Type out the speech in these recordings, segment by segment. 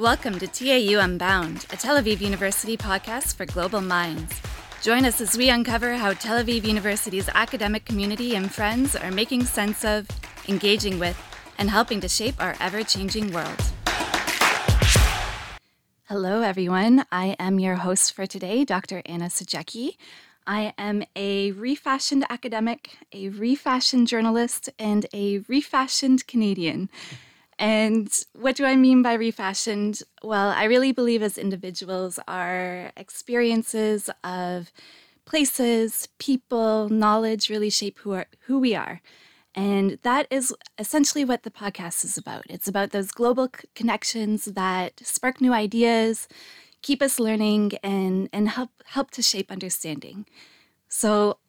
Welcome to TAU Unbound, a Tel Aviv University podcast for global minds. Join us as we uncover how Tel Aviv University's academic community and friends are making sense of, engaging with, and helping to shape our ever changing world. Hello, everyone. I am your host for today, Dr. Anna Sajecki. I am a refashioned academic, a refashioned journalist, and a refashioned Canadian. And what do I mean by refashioned? Well, I really believe as individuals, our experiences of places, people, knowledge really shape who, are, who we are. And that is essentially what the podcast is about. It's about those global c- connections that spark new ideas, keep us learning, and, and help, help to shape understanding. So,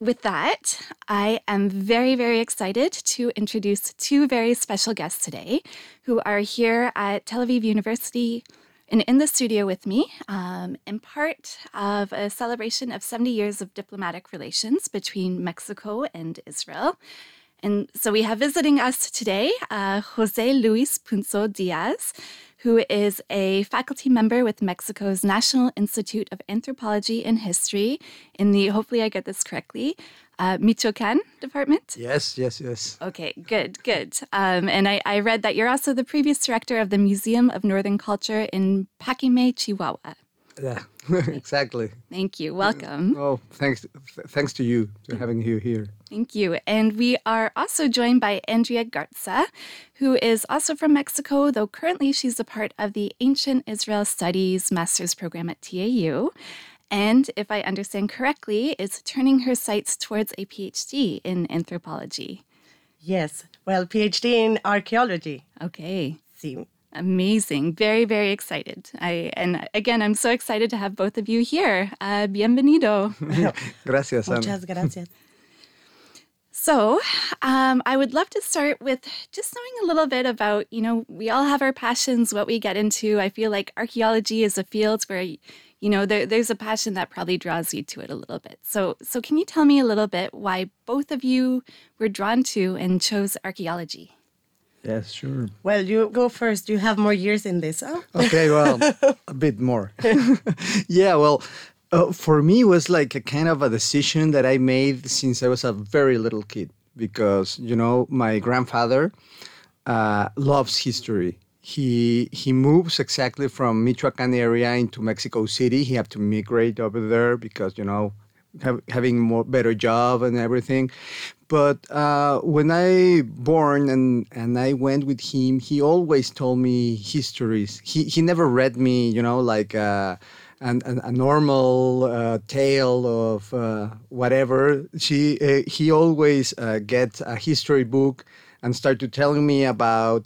with that, I am very, very excited to introduce two very special guests today who are here at Tel Aviv University and in the studio with me um, in part of a celebration of 70 years of diplomatic relations between Mexico and Israel. And so we have visiting us today uh, Jose Luis Punzo Diaz, who is a faculty member with Mexico's National Institute of Anthropology and History in the, hopefully I get this correctly, uh, Michoacan department. Yes, yes, yes. Okay, good, good. Um, and I, I read that you're also the previous director of the Museum of Northern Culture in Paquime, Chihuahua. Yeah, exactly. Thank you. Uh, Welcome. Oh, thanks, th- thanks to you for having you here. Thank you. And we are also joined by Andrea Garza, who is also from Mexico, though currently she's a part of the Ancient Israel Studies master's program at TAU. And if I understand correctly, is turning her sights towards a PhD in anthropology. Yes. Well, PhD in archaeology. Okay. See. Amazing. Very, very excited. I and again, I'm so excited to have both of you here. Uh, bienvenido. Gracias, Ana. Muchas gracias. So, um, I would love to start with just knowing a little bit about, you know, we all have our passions, what we get into. I feel like archaeology is a field where, you know, there, there's a passion that probably draws you to it a little bit. So, so can you tell me a little bit why both of you were drawn to and chose archaeology? Yes, sure. Well, you go first. You have more years in this, huh? Okay, well, a bit more. yeah, well, uh, for me, it was like a kind of a decision that I made since I was a very little kid because, you know, my grandfather uh, loves history. He he moves exactly from Michoacan area into Mexico City. He had to migrate over there because, you know, have, having more better job and everything. But uh, when I born and and I went with him, he always told me histories. He he never read me, you know, like. Uh, a normal uh, tale of uh, whatever. She, uh, he always uh, get a history book and start to telling me about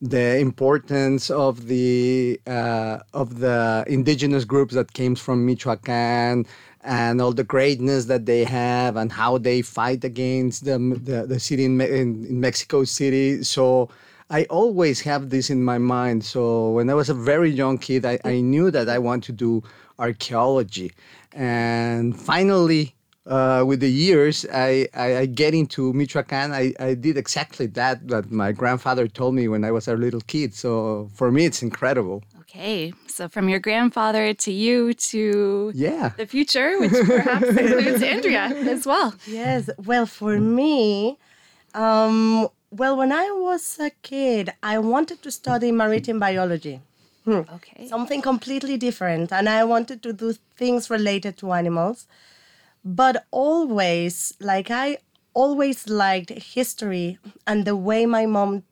the importance of the uh, of the indigenous groups that came from Michoacan and all the greatness that they have and how they fight against the the, the city in, in, in Mexico City. So I always have this in my mind. So when I was a very young kid, I, I knew that I want to do archaeology. And finally, uh, with the years, I, I, I get into Michoacan. I, I did exactly that that my grandfather told me when I was a little kid. So for me, it's incredible. Okay, so from your grandfather to you to Yeah. the future, which perhaps includes Andrea as well. Yes. Well, for me, um, well, when I was a kid, I wanted to study maritime biology. Okay. something completely different and i wanted to do things related to animals but always like i always liked history and the way my mom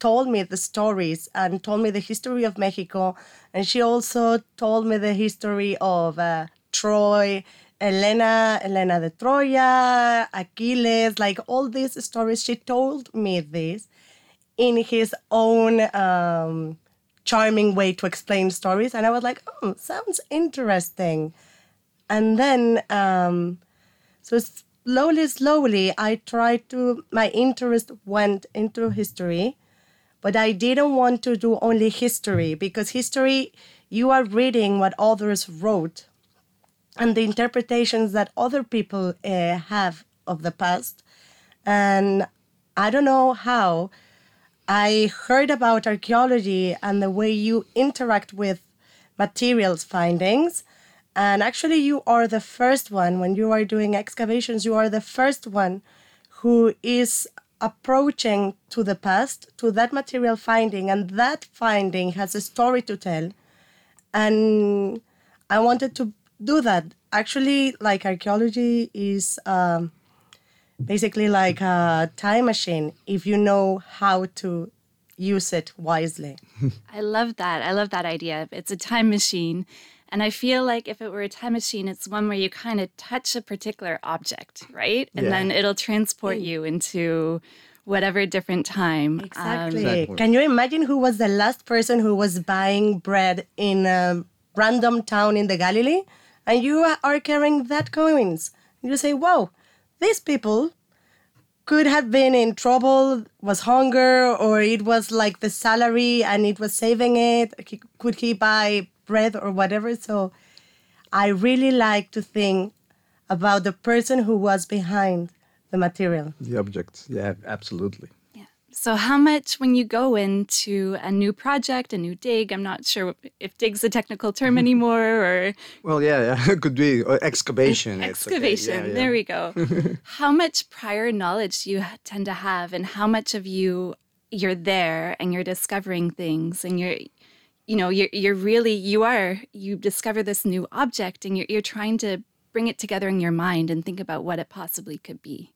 told me the stories and told me the history of mexico and she also told me the history of uh, troy elena elena de troya achilles like all these stories she told me this in his own um, charming way to explain stories. And I was like, oh, sounds interesting. And then, um, so slowly, slowly, I tried to, my interest went into history, but I didn't want to do only history because history, you are reading what others wrote and the interpretations that other people uh, have of the past. And I don't know how I heard about archaeology and the way you interact with materials findings. And actually, you are the first one, when you are doing excavations, you are the first one who is approaching to the past, to that material finding, and that finding has a story to tell. And I wanted to do that. Actually, like archaeology is um, basically like a time machine if you know how to use it wisely. I love that. I love that idea. It's a time machine. And I feel like if it were a time machine, it's one where you kind of touch a particular object, right? And Yeah. then it'll transport you into whatever different time. Um, Exactly. Exactly. Can you imagine who was the last person who was buying bread in a random town in the Galilee? And you are carrying that coins. You say, whoa, these people could have been in trouble, was hunger, or it was like the salary and it was saving it. Could he buy bread or whatever? So I really like to think about the person who was behind the material. The objects. Yeah, absolutely. Yeah. So, how much when you go into a new project, a new dig? I'm not sure if dig's a technical term anymore or Well, yeah, yeah. It could be uh, excavation. it's okay. excavation. Yeah, yeah. There we go. how much prior knowledge do you tend to have, and how much of you you're there and you're discovering things, and you're, you know, you're you're really you are you discover this new object, and you're you're trying to bring it together in your mind and think about what it possibly could be.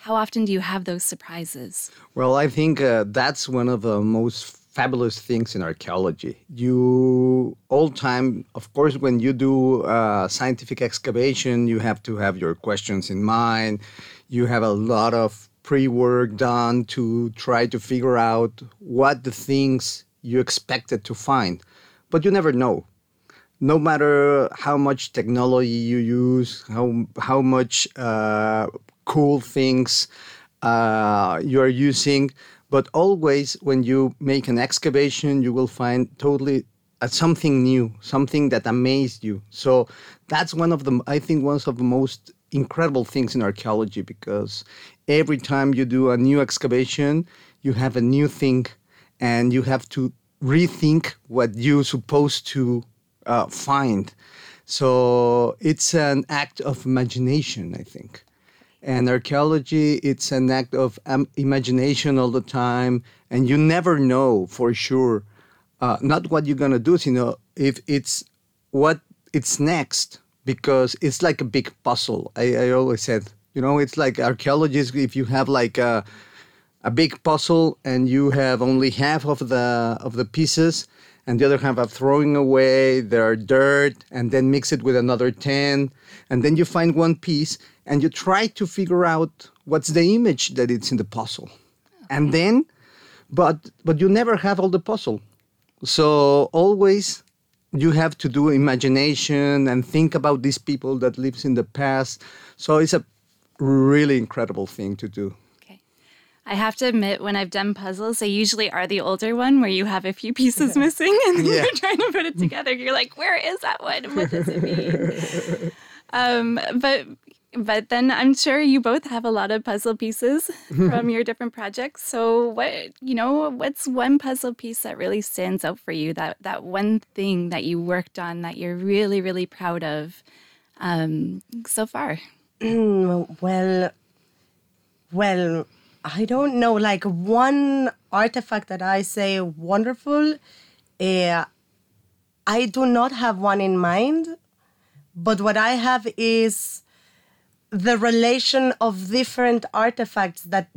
How often do you have those surprises? Well, I think uh, that's one of the most fabulous things in archaeology. You all time, of course, when you do uh, scientific excavation, you have to have your questions in mind. You have a lot of pre-work done to try to figure out what the things you expected to find, but you never know no matter how much technology you use, how how much uh, cool things uh, you are using, but always when you make an excavation, you will find totally uh, something new, something that amazed you. So that's one of the I think one of the most incredible things in archaeology because every time you do a new excavation, you have a new thing, and you have to rethink what you're supposed to uh, find. So it's an act of imagination, I think. And archaeology, it's an act of um, imagination all the time, and you never know for sure, uh, not what you're gonna do, you know, if it's what it's next, because it's like a big puzzle. I, I always said, you know, it's like archaeologists. If you have like a a big puzzle and you have only half of the of the pieces and the other half are throwing away there are dirt and then mix it with another 10 and then you find one piece and you try to figure out what's the image that it's in the puzzle. And then but but you never have all the puzzle. So always you have to do imagination and think about these people that lives in the past. So it's a really incredible thing to do. I have to admit, when I've done puzzles, they usually are the older one where you have a few pieces missing and Yeah. you're trying to put it together. You're like, where is that one? And What does it mean? um, but but then I'm sure you both have a lot of puzzle pieces from your different projects. So what you know, what's one puzzle piece that really stands out for you? That that one thing that you worked on that you're really really proud of um, so far. Well, well, I don't know. Like one artifact that I say wonderful, uh, I do not have one in mind, but what I have is the relation of different artifacts that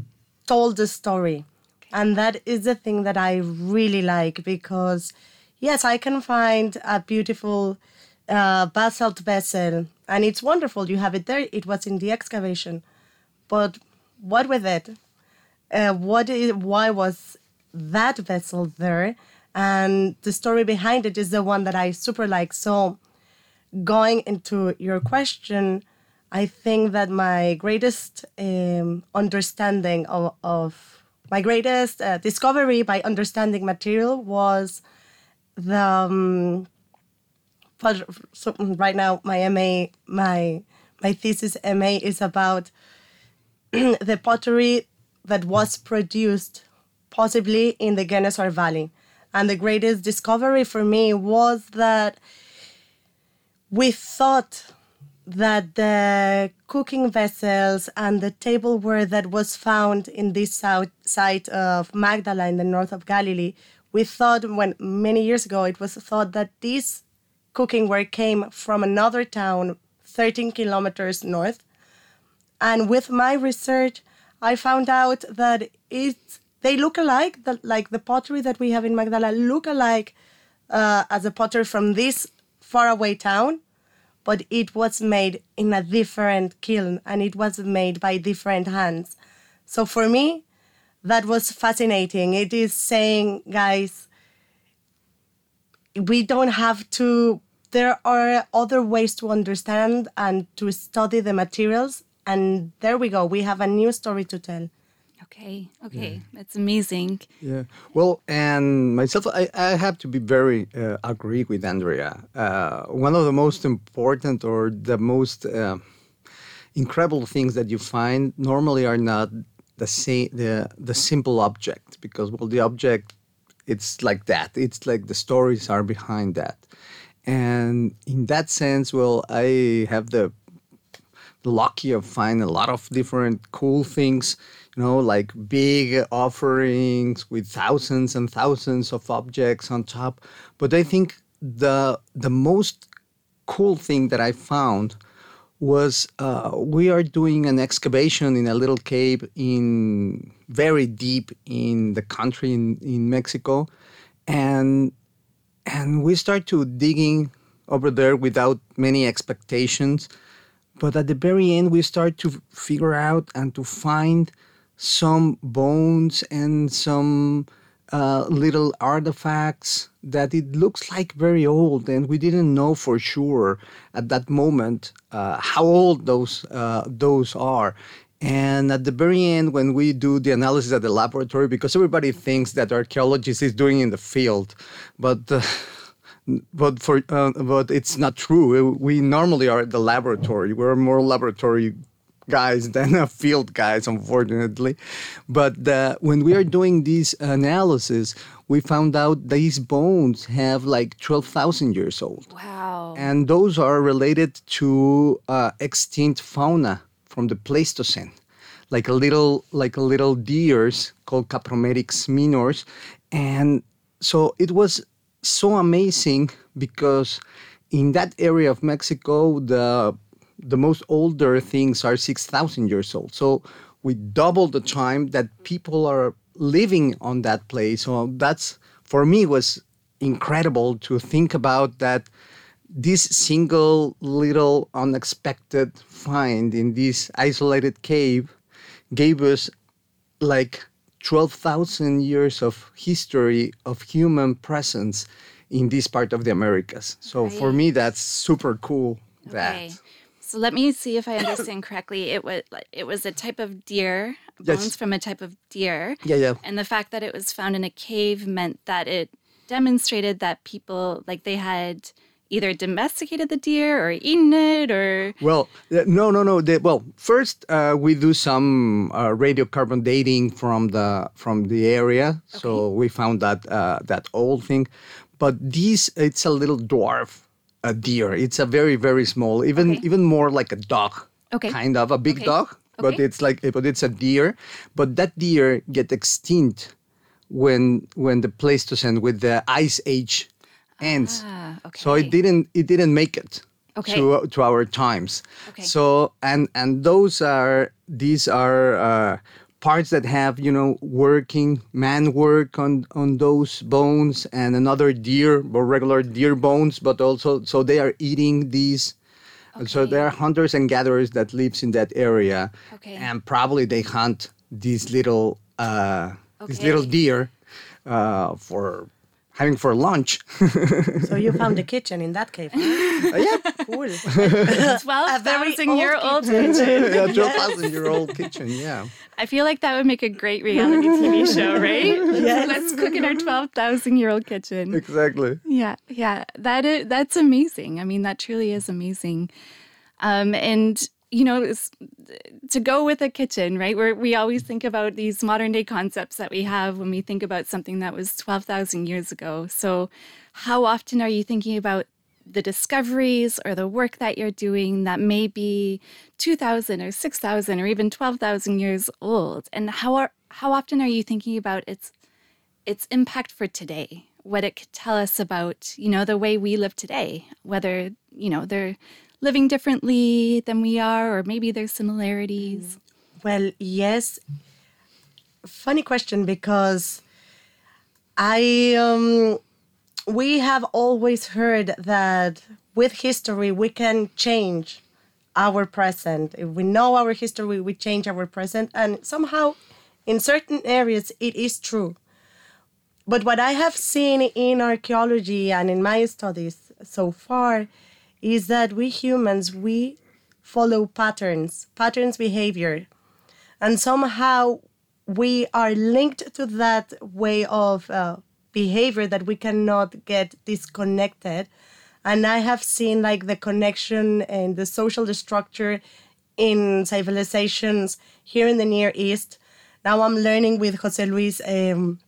told the story. And that is the thing that I really like because, yes, I can find a beautiful uh, basalt vessel and it's wonderful. You have it there. It was in the excavation. But what with it? Uh, what is, why was that vessel there? And the story behind it is the one that I super like. So, going into your question, I think that my greatest um, understanding of, of my greatest uh, discovery by understanding material was the um, so right now my MA my my thesis MA is about the pottery that was produced possibly in the Genesar Valley. And the greatest discovery for me was that we thought that the cooking vessels and the tableware that was found in this south side of Magdala in the north of Galilee, we thought when many years ago it was thought that this cooking ware came from another town 13 kilometers north. And with my research, I found out that it's they look alike, the, like the pottery that we have in Magdala look alike uh, as a pottery from this faraway town, but it was made in a different kiln and it was made by different hands. So for me, that was fascinating. It is saying, guys, we don't have to, there are other ways to understand and to study the materials. And there we go. We have a new story to tell. Okay, okay, that's amazing. Yeah. Well, and myself, I, I have to be very uh, agree with Andrea. Uh, one of the most important or the most uh, incredible things that you find normally are not the same, the the simple object because well, the object it's like that. It's like the stories are behind that, and in that sense, well, I have the lucky of finding a lot of different cool things you know, like big offerings with thousands and thousands of objects on top. But I think the the most cool thing that I found was uh, we are doing an excavation in a little cave in very deep in the country in, in Mexico, and and we start to digging over there without many expectations. But at the very end, we start to figure out and to find some bones and some uh, little artifacts that it looks like very old, and we didn't know for sure at that moment uh, how old those uh, those are. And at the very end, when we do the analysis at the laboratory, because everybody thinks that archaeologists is doing in the field, but uh, but for uh, but it's not true. We normally are at the laboratory. We're more laboratory guys than field guys, unfortunately. But uh, when we are doing these analysis, we found out these bones have like 12,000 years old. Wow. And those are related to uh, extinct fauna from the Pleistocene. Like a little, like a little deers called Capromeryx minors, and so it was so amazing because in that area of Mexico, the the most older things are 6,000 years old. So we double the time that people are living on that place. So that's, for me, was incredible to think about that this single little unexpected find in this isolated cave gave us like 12,000 years of history of human presence in this part of the Americas. So for me, that's super cool. That. Okay. So let me see if I understand correctly. It was it was a type of deer, Yes. bones from a type of deer. Yeah, yeah. And the fact that it was found in a cave meant that it demonstrated that people like they had either domesticated the deer or eaten it or Well, uh, no, no, no. The, well, first uh, we do some uh, radiocarbon dating from the from the area, so we found that uh, that old thing. But this, it's a little dwarf a deer. It's a very very small, even Okay. even more like a dog. Okay. Kind of a big Okay. dog, but Okay. it's like but it's a deer. But that deer get extinct when when the Pleistocene with the ice age ends. Ah, So it didn't it didn't make it Okay. to to our times. Okay. So and and those are these are uh, parts that have you know working man work on on those bones and another deer or regular deer bones, but also so they are eating these. So there are hunters and gatherers that lives in that area, Okay. and probably they hunt these little uh, these little deer uh, for having for lunch. So you found a kitchen in that cave. huh? yeah, cool. twelve very year old old kitchen. yeah, twelve thousand year old kitchen. Yeah. I feel like that would make a great reality TV show, right? Yes. Let's cook in our twelve thousand year old kitchen. Exactly. Yeah, yeah, that is that's amazing. I mean, that truly is amazing. Um, and you know, to go with a kitchen, right? Where we always think about these modern day concepts that we have when we think about something that was 12,000 years ago. So, how often are you thinking about the discoveries or the work that you're doing that may be 2,000 or 6,000 or even 12,000 years old? And how, are, how often are you thinking about its, its impact for today? What it could tell us about, you know, the way we live today, whether, you know, they're living differently than we are, or maybe there's similarities? Well, yes. Funny question because I um, we have always heard that with history we can change our present. If we know our history, we change our present, and somehow, in certain areas, it is true. But what I have seen in archaeology and in my studies so far is that we humans we follow patterns patterns behavior. And somehow we are linked to that way of uh, behavior that we cannot get disconnected. And i have seen like the connection and the social structure in civilizations here in the near east. Now i'm learning with jose luis um,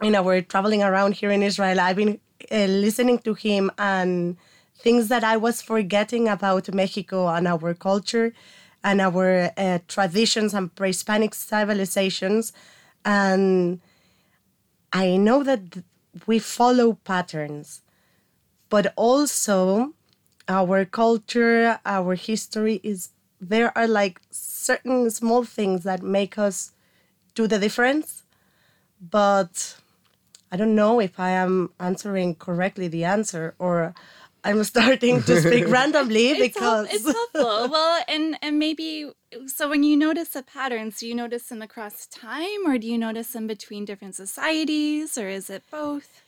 you know we're traveling around here in israel. I've been uh, listening to him and things that I was forgetting about Mexico and our culture and our uh, traditions and pre Hispanic civilizations. And I know that we follow patterns, but also our culture, our history is there are like certain small things that make us do the difference. But I don't know if I am answering correctly the answer or I'm starting to speak randomly because it's, help, it's helpful. well, and and maybe so when you notice the patterns, do you notice them across time, or do you notice them between different societies, or is it both?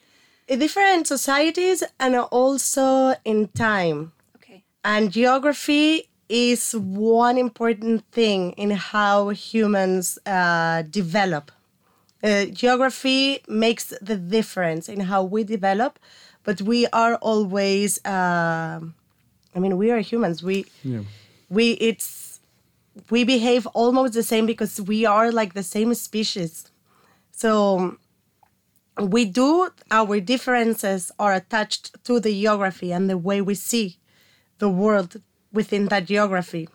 In different societies and also in time. Okay. And geography is one important thing in how humans uh, develop. Uh, geography makes the difference in how we develop but we are always uh, i mean we are humans. We yeah. we it's we behave almost the same because we are like the same species. So we do our differences are attached to the geography and the way we see the world within that geography.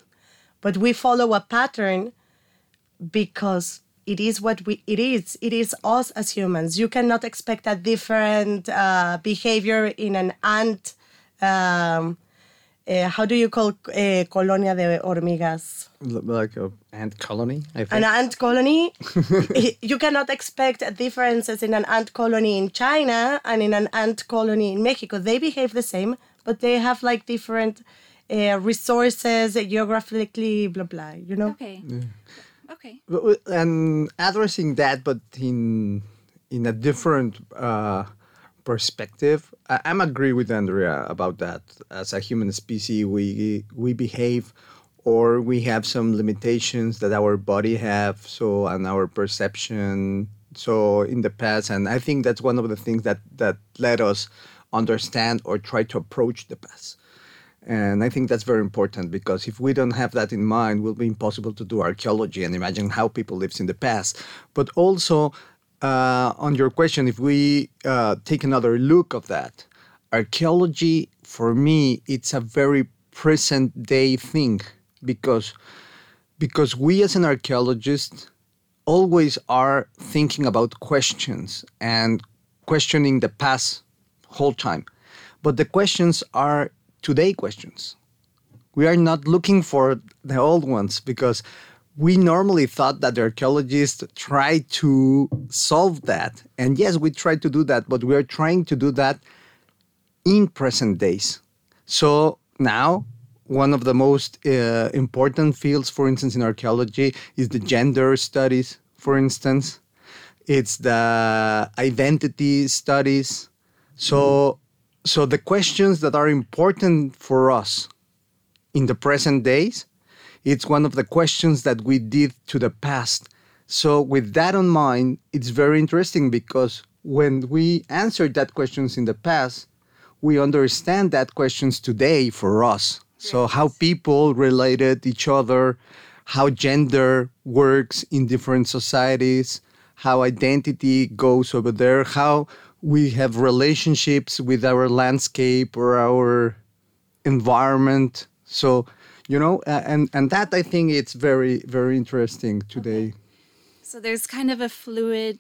But we follow a pattern because it is what we it is it is us as humans. You cannot expect a different uh, behavior in an ant um, uh, how do you call uh, colonia de hormigas? Like an ant colony an ant colony? You cannot expect differences in an ant colony in china and in an ant colony in mexico. They behave the same but they have like different uh, resources geographically blah blah you know? Okay. Yeah. Okay. And addressing that, but in in a different uh, perspective, I, am agree with Andrea about that. As a human species, we we behave or we have some limitations that our body have so and our perception so in the past and i think that's one of the things that that let us understand or try to approach the past and I think that's very important because if we don't have that in mind, it will be impossible to do archaeology and imagine how people lived in the past. But also, uh, on your question, if we uh, take another look of that, archaeology for me it's a very present day thing because because we as an archaeologist always are thinking about questions and questioning the past whole time but the questions are today questions. We are not looking for the old ones because we normally thought that the archaeologists try to solve that. And yes, we try to do that, but we are trying to do that in present days. So now, one of the most uh, important fields, for instance, in archaeology is the gender studies, for instance. It's the identity studies. So so the questions that are important for us in the present days, it's one of the questions that we did to the past. So with that in mind, it's very interesting because when we answered that questions in the past, we understand that questions today for us So how people related each other, how gender works in different societies, how identity goes over there, how we have relationships with our landscape or our environment. So, you know, and and that I think it's very very interesting today. Okay. So there's kind of a fluid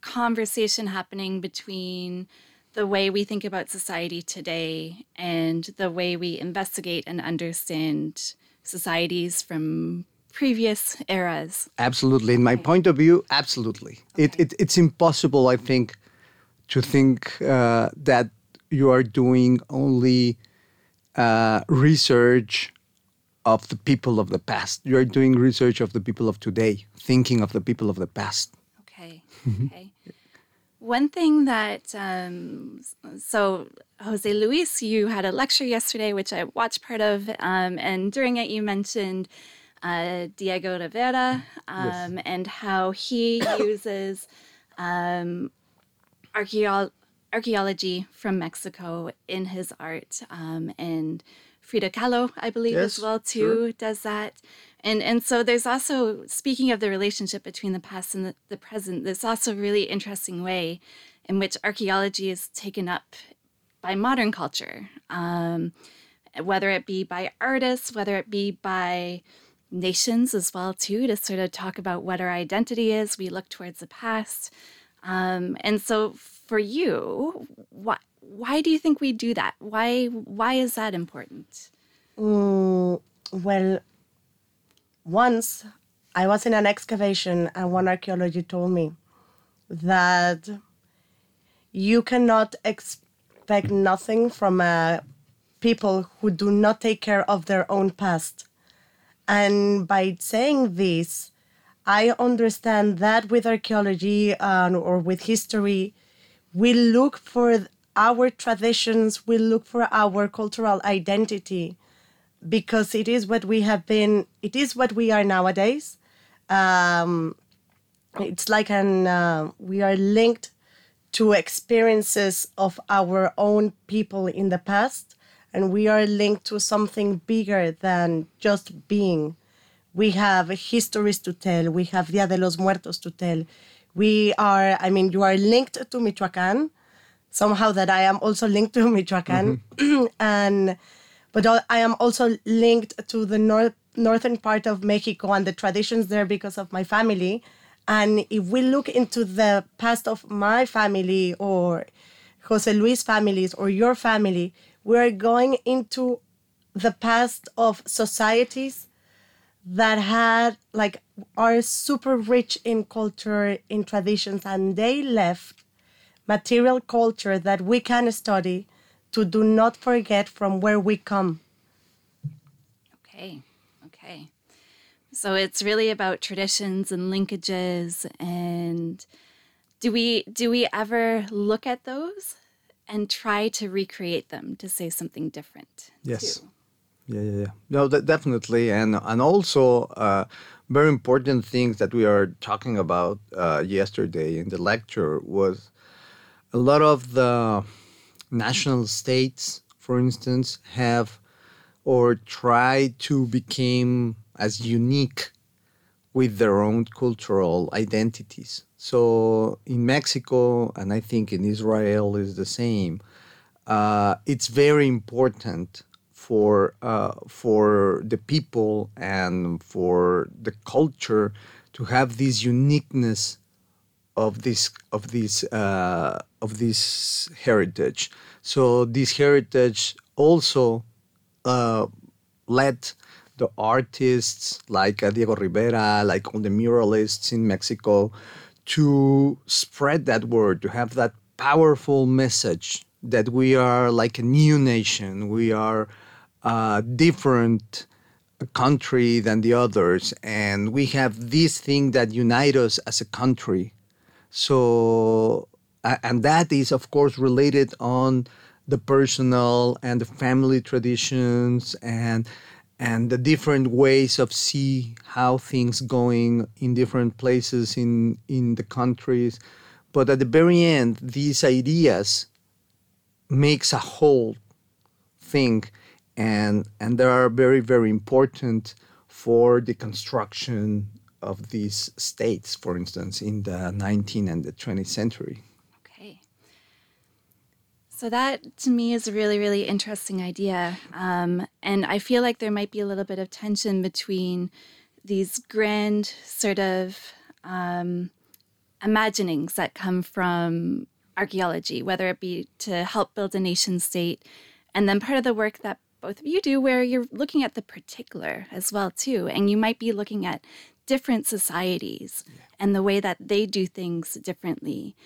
conversation happening between the way we think about society today and the way we investigate and understand societies from previous eras. Absolutely. In my point of view, absolutely. Okay. It, it, it's impossible, I think, to think uh, that you are doing only uh, research of the people of the past. You are doing research of the people of today, thinking of the people of the past. Okay. Okay. One thing that, um, so Jose Luis, you had a lecture yesterday, which I watched part of, um, and during it you mentioned uh, Diego Rivera um, yes. and how he uses um, archaeo- archaeology from Mexico in his art. Um, and Frida Kahlo, I believe, yes, as well too, sure. does that. And and so there's also speaking of the relationship between the past and the, the present, there's also a really interesting way in which archaeology is taken up by modern culture, um, whether it be by artists, whether it be by nations as well too, to sort of talk about what our identity is. We look towards the past, um, and so for you, why why do you think we do that? Why why is that important? Mm, well, once I was in an excavation and one archaeology told me that you cannot expect nothing from uh, people who do not take care of their own past. And by saying this, I understand that with archaeology uh, or with history, we look for our traditions, we look for our cultural identity because it is what we have been, it is what we are nowadays. Um, it's like an, uh, we are linked to experiences of our own people in the past, and we are linked to something bigger than just being. We have histories to tell, we have Dia de los Muertos to tell. We are, I mean, you are linked to Michoacan, somehow that I am also linked to Michoacan. Mm-hmm. and but I am also linked to the north northern part of Mexico and the traditions there because of my family. And if we look into the past of my family or Jose Luis families or your family, we're going into the past of societies that had like are super rich in culture in traditions and they left material culture that we can study to do not forget from where we come. Okay, okay. So it's really about traditions and linkages and do we do we ever look at those and try to recreate them to say something different? Yes. Too? Yeah, yeah, yeah. No, that definitely, and and also uh, very important things that we are talking about uh, yesterday in the lecture was a lot of the national states, for instance, have or try to become as unique with their own cultural identities. So in Mexico, and I think in Israel is the same, uh, it's very important for uh, for the people and for the culture to have this uniqueness of this of this uh, of this heritage. So this heritage also uh, led the artists like uh, Diego Rivera, like all the muralists in Mexico, to spread that word, to have that powerful message that we are like a new nation, we are a different country than the others, and we have this thing that unite us as a country. So, and that is, of course, related on the personal and the family traditions and and the different ways of see how things going in different places in in the countries. But at the very end these ideas makes a whole thing and and they are very very important for the construction of these states, for instance, in the 19th and the 20th century. Okay. So that to me is a really, really interesting idea. Um, and I feel like there might be a little bit of tension between these grand sort of um, imaginings that come from archaeology, whether it be to help build a nation state, and then part of the work that both of you do where you're looking at the particular as well too and you might be looking at different societies yeah. and the way that they do things differently.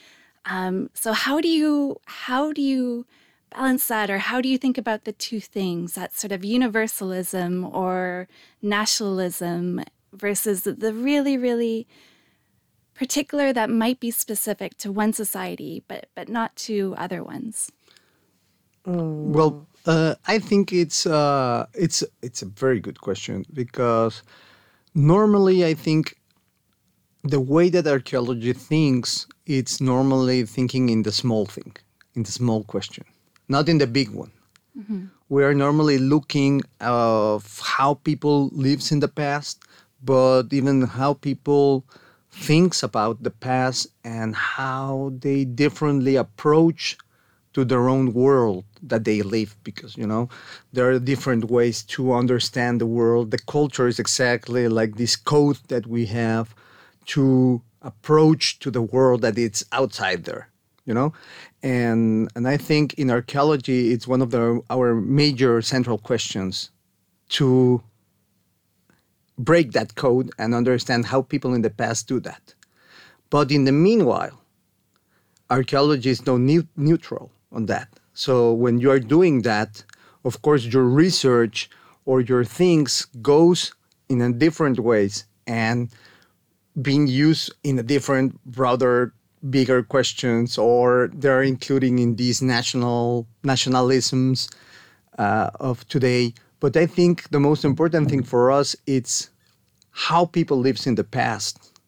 Um, so how do you how do you balance that or how do you think about the two things that sort of universalism or nationalism versus the really really particular that might be specific to one society but but not to other ones? Well uh, I think it's uh, it's it's a very good question because normally I think the way that archaeology thinks it's normally thinking in the small thing, in the small question, not in the big one. Mm-hmm. We are normally looking of how people lives in the past, but even how people thinks about the past and how they differently approach to their own world that they live because you know there are different ways to understand the world. The culture is exactly like this code that we have to approach to the world that it's outside there you know? And and i think in archaeology it's one of the our major central questions to break that code and understand how people in the past do that. But in the meanwhile archaeology is no neutral on that. So when you are doing that, of course, your research or your things goes in a different ways and being used in a different, broader, bigger questions, or they're including in these national nationalisms uh, of today. But I think the most important thing for us it's how people lives in the past,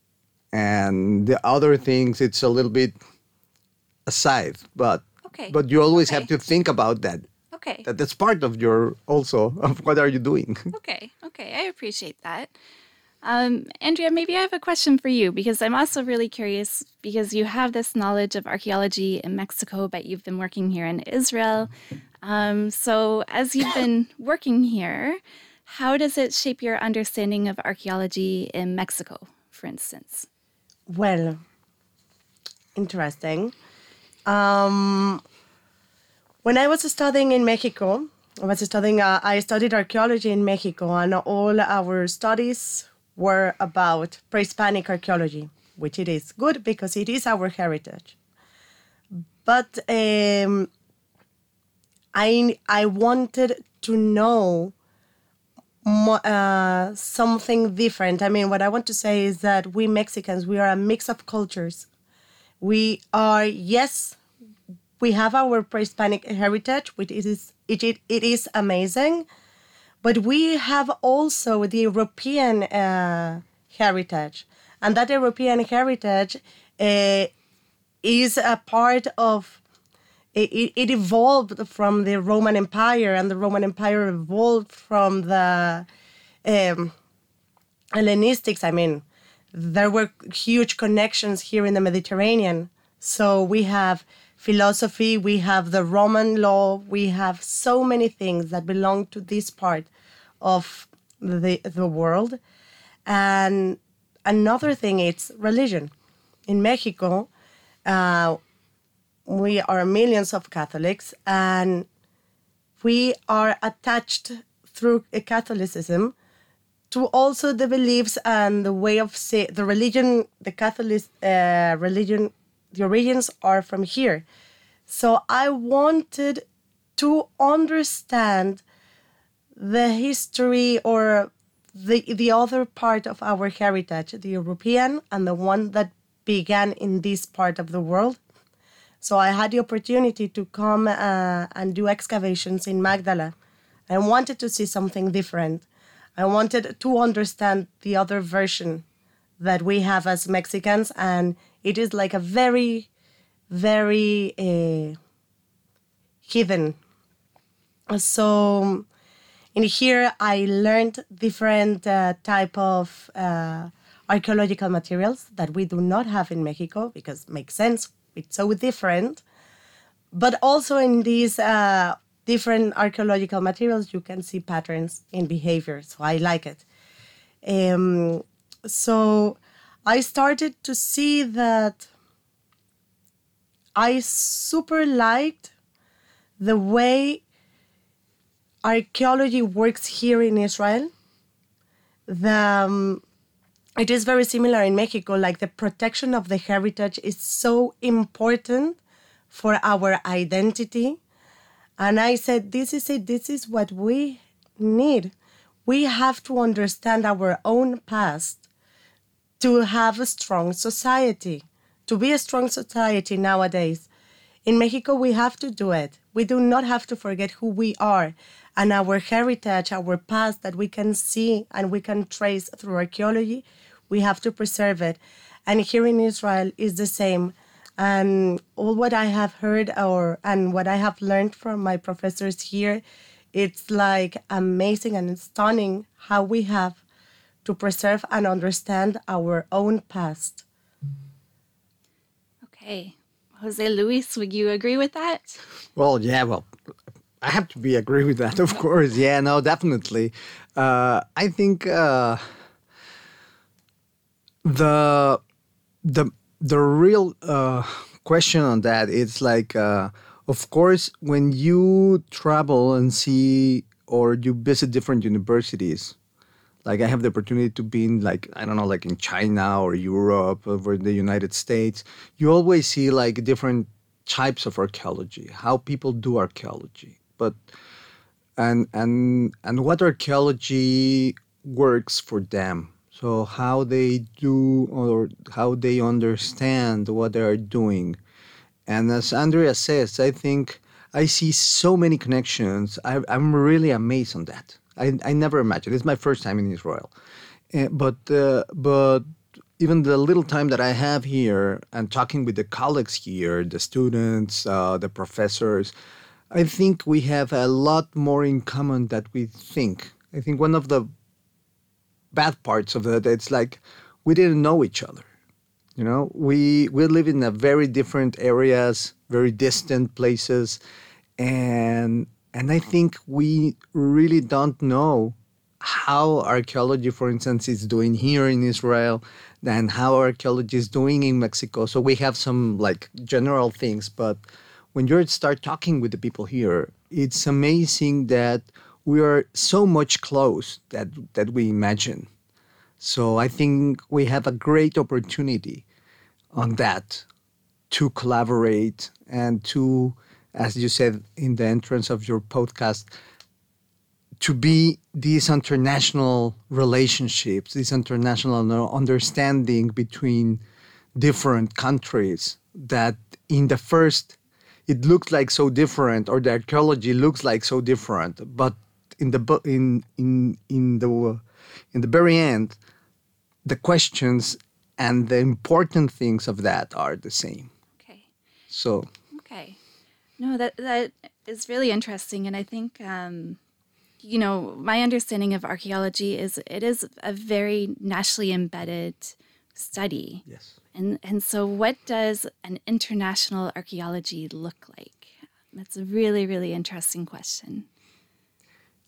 and the other things it's a little bit aside. But Okay. But you always okay. have to think about that. Okay. That that's part of your also of what are you doing. okay. Okay. I appreciate that. Um, Andrea, maybe I have a question for you because I'm also really curious because you have this knowledge of archaeology in Mexico, but you've been working here in Israel. Um, so, as you've been working here, how does it shape your understanding of archaeology in Mexico, for instance? Well, interesting. Um, when I was studying in Mexico, I was studying. Uh, I studied archaeology in Mexico, and all our studies were about pre-Hispanic archaeology, which it is good because it is our heritage. But um, I I wanted to know uh, something different. I mean, what I want to say is that we Mexicans we are a mix of cultures we are yes we have our pre-hispanic heritage which is it, it, it is amazing but we have also the european uh, heritage. And that european heritage uh, is a part of it, it evolved from the roman empire and the roman empire evolved from the um, hellenistics i mean there were huge connections here in the Mediterranean. So we have philosophy, we have the Roman law, we have so many things that belong to this part of the, the world. And another thing is religion. In Mexico, uh, we are millions of Catholics and we are attached through Catholicism to also the beliefs and the way of say the religion, the Catholic uh, religion, the origins are from here. So I wanted to understand the history or the the other part of our heritage, the European and the one that began in this part of the world. So I had the opportunity to come uh, and do excavations in Magdala. I wanted to see something different. I wanted to understand the other version that we have as Mexicans, and it is like a very, very uh, hidden. So in here I learned different uh, type of uh, archaeological materials that we do not have in Mexico because makes sense. It's so different. But also in these uh, different archaeological materials, you can see patterns in behavior. So I like it. Um, so I started to see that I super liked the way archaeology works here in Israel. The, um, it is very similar in Mexico, like the protection of the heritage is so important for our identity. And I said, This is it, this is what we need. We have to understand our own past to have a strong society, to be a strong society nowadays. In Mexico, we have to do it. We do not have to forget who we are and our heritage, our past that we can see and we can trace through archaeology. We have to preserve it. And here in Israel is the same. And all what I have heard or and what I have learned from my professors here, it's like amazing and stunning how we have to preserve and understand our own past. Okay. Jose Luis, would you agree with that? Well, yeah, well, I have to be agree with that, of course. Yeah, no, definitely. Uh, I think uh, the the the real uh, question on that is like, uh, of course, when you travel and see or you visit different universities, like I have the opportunity to be in like I don't know, like in China or Europe or the United States, you always see like different types of archaeology, how people do archaeology, but and and and what archaeology works for them so how they do or how they understand what they are doing. And as Andrea says, I think I see so many connections. I, am really amazed on that. I, I never imagined. It's my first time in Israel, uh, but uh, but even the little time that I have here and talking with the colleagues here, the students, uh, the professors, I think we have a lot more in common that we think. I think one of the bad parts of it. It's like we didn't know each other. You know, we we live in a very different areas, very distant places, and and I think we really don't know how archaeology, for instance, is doing here in Israel, than how archaeology is doing in Mexico. So we have some like general things, but when you start talking with the people here, it's amazing that we are so much close that that we imagine. So I think we have a great opportunity on that to collaborate and to, as you said in the entrance of your podcast, to be these international relationships, this international understanding between different countries that in the first it looked like so different or the archaeology looks like so different but in the in in in the in the very end the questions and the important things of that are the same. Okay. So. Okay. No that that is really interesting and i think um you know my understanding of archaeology is it is a very nationally embedded study. Yes. And and so what does an international archaeology look like? That's a really really interesting question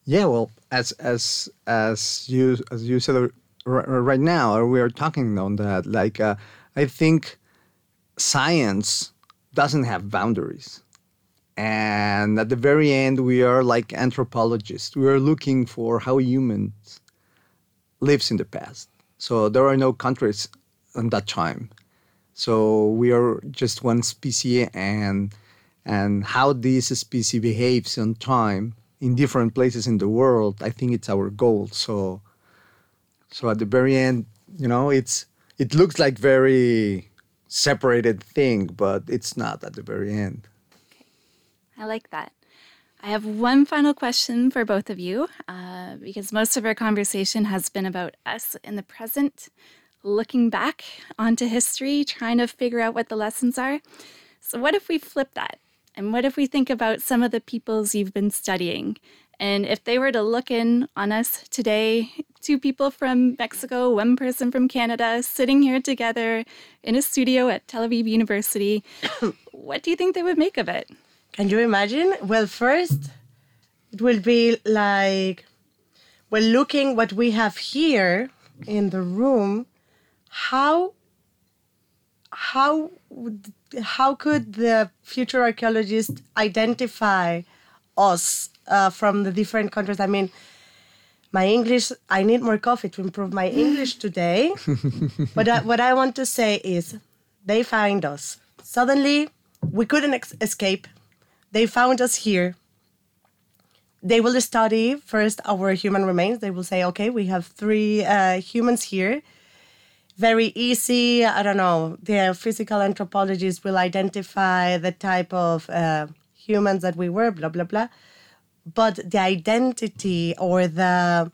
yeah, well, as as as you as you said right now, we are talking on that. Like, uh, I think science doesn't have boundaries, and at the very end, we are like anthropologists. We are looking for how humans lives in the past. So there are no countries in that time. So we are just one species, and and how this species behaves in time in different places in the world, I think it's our goal. So, so at the very end, you know, it's it looks like very separated thing, but it's not at the very end. Okay, I like that. I have one final question for both of you, uh, because most of our conversation has been about us in the present, looking back onto history, trying to figure out what the lessons are. So, what if we flip that? And what if we think about some of the peoples you've been studying And if they were to look in on us today, two people from Mexico, one person from Canada, sitting here together in a studio at Tel Aviv University, what do you think they would make of it? Can you imagine? Well, first, it will be like, well, looking what we have here in the room, how how how could the future archaeologist identify us uh, from the different countries? I mean, my English, I need more coffee to improve my English today. but uh, what I want to say is, they find us. Suddenly, we couldn't ex- escape. They found us here. They will study first our human remains. They will say, okay, we have three uh, humans here very easy. I don't know. The physical anthropologists will identify the type of uh, humans that we were, blah, blah, blah. But the identity or the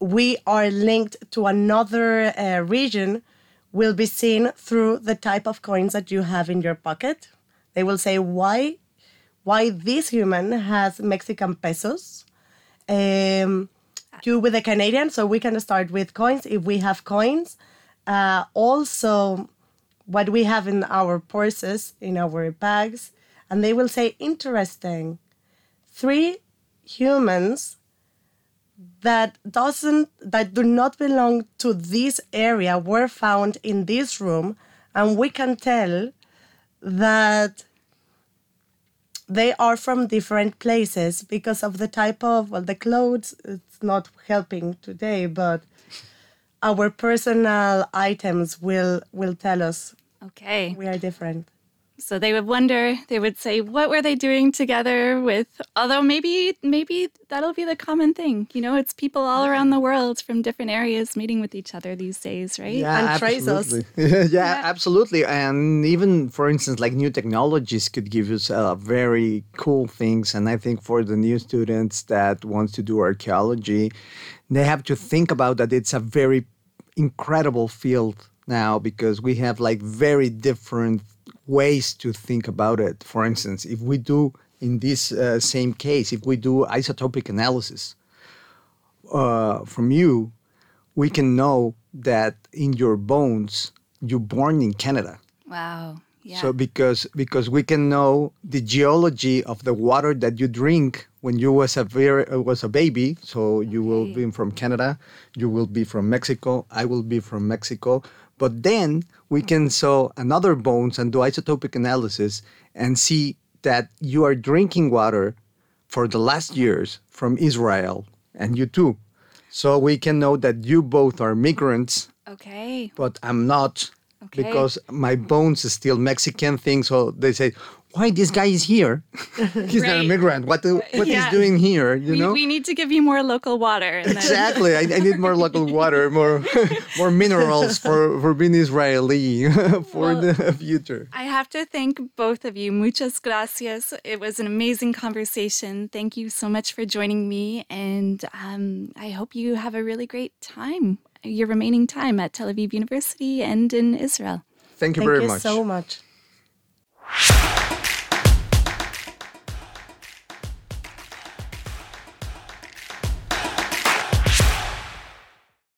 we are linked to another uh, region will be seen through the type of coins that you have in your pocket. They will say why why this human has Mexican pesos. Um, you with the Canadian, so we can start with coins. If we have coins, uh, also what we have in our purses, in our bags, and they will say, interesting, three humans that doesn't that do not belong to this area were found in this room and we can tell that they are from different places because of the type of well the clothes it's not helping today but our personal items will will tell us Okay. we are different. So they would wonder, they would say, what were they doing together with although maybe maybe that'll be the common thing. You know, it's people all around the world from different areas meeting with each other these days, right? Yeah, And trace us. absolutely. yeah, absolutely. And even, for instance, like new technologies could give us uh, very cool things. And I think for the new students that wants to do archaeology, they have to think about that it's a very incredible field now because we have like very different ways to think about it. For instance, if we do in this uh, same case, if we do isotopic analysis uh, from you, we can know that in your bones you're born in Canada. Wow. Yeah. So because because we can know the geology of the water that you drink when you was a very was a baby. So you will be from Canada, you will be from Mexico, I will be from Mexico. But then we hmm. can saw another bones and do isotopic analysis and see that you are drinking water for the last years from Israel and you too. So we can know that you both are migrants okay. but I'm not Okay. because my bones is still Mexican thing. So they say, why this guy is here? he's not a migrant. What the, what Yeah. he's doing here? You We, know. we need to give you more local water. Then, Exactly. I, I need more local water, more more minerals for, for being Israeli for the future. I have to thank both of you. Muchas gracias. It was an amazing conversation. Thank you so much for joining me. And um, I hope you have a really great time, your remaining time at Tel Aviv University and in Israel. Thank you Thank very you much. Thank you so much.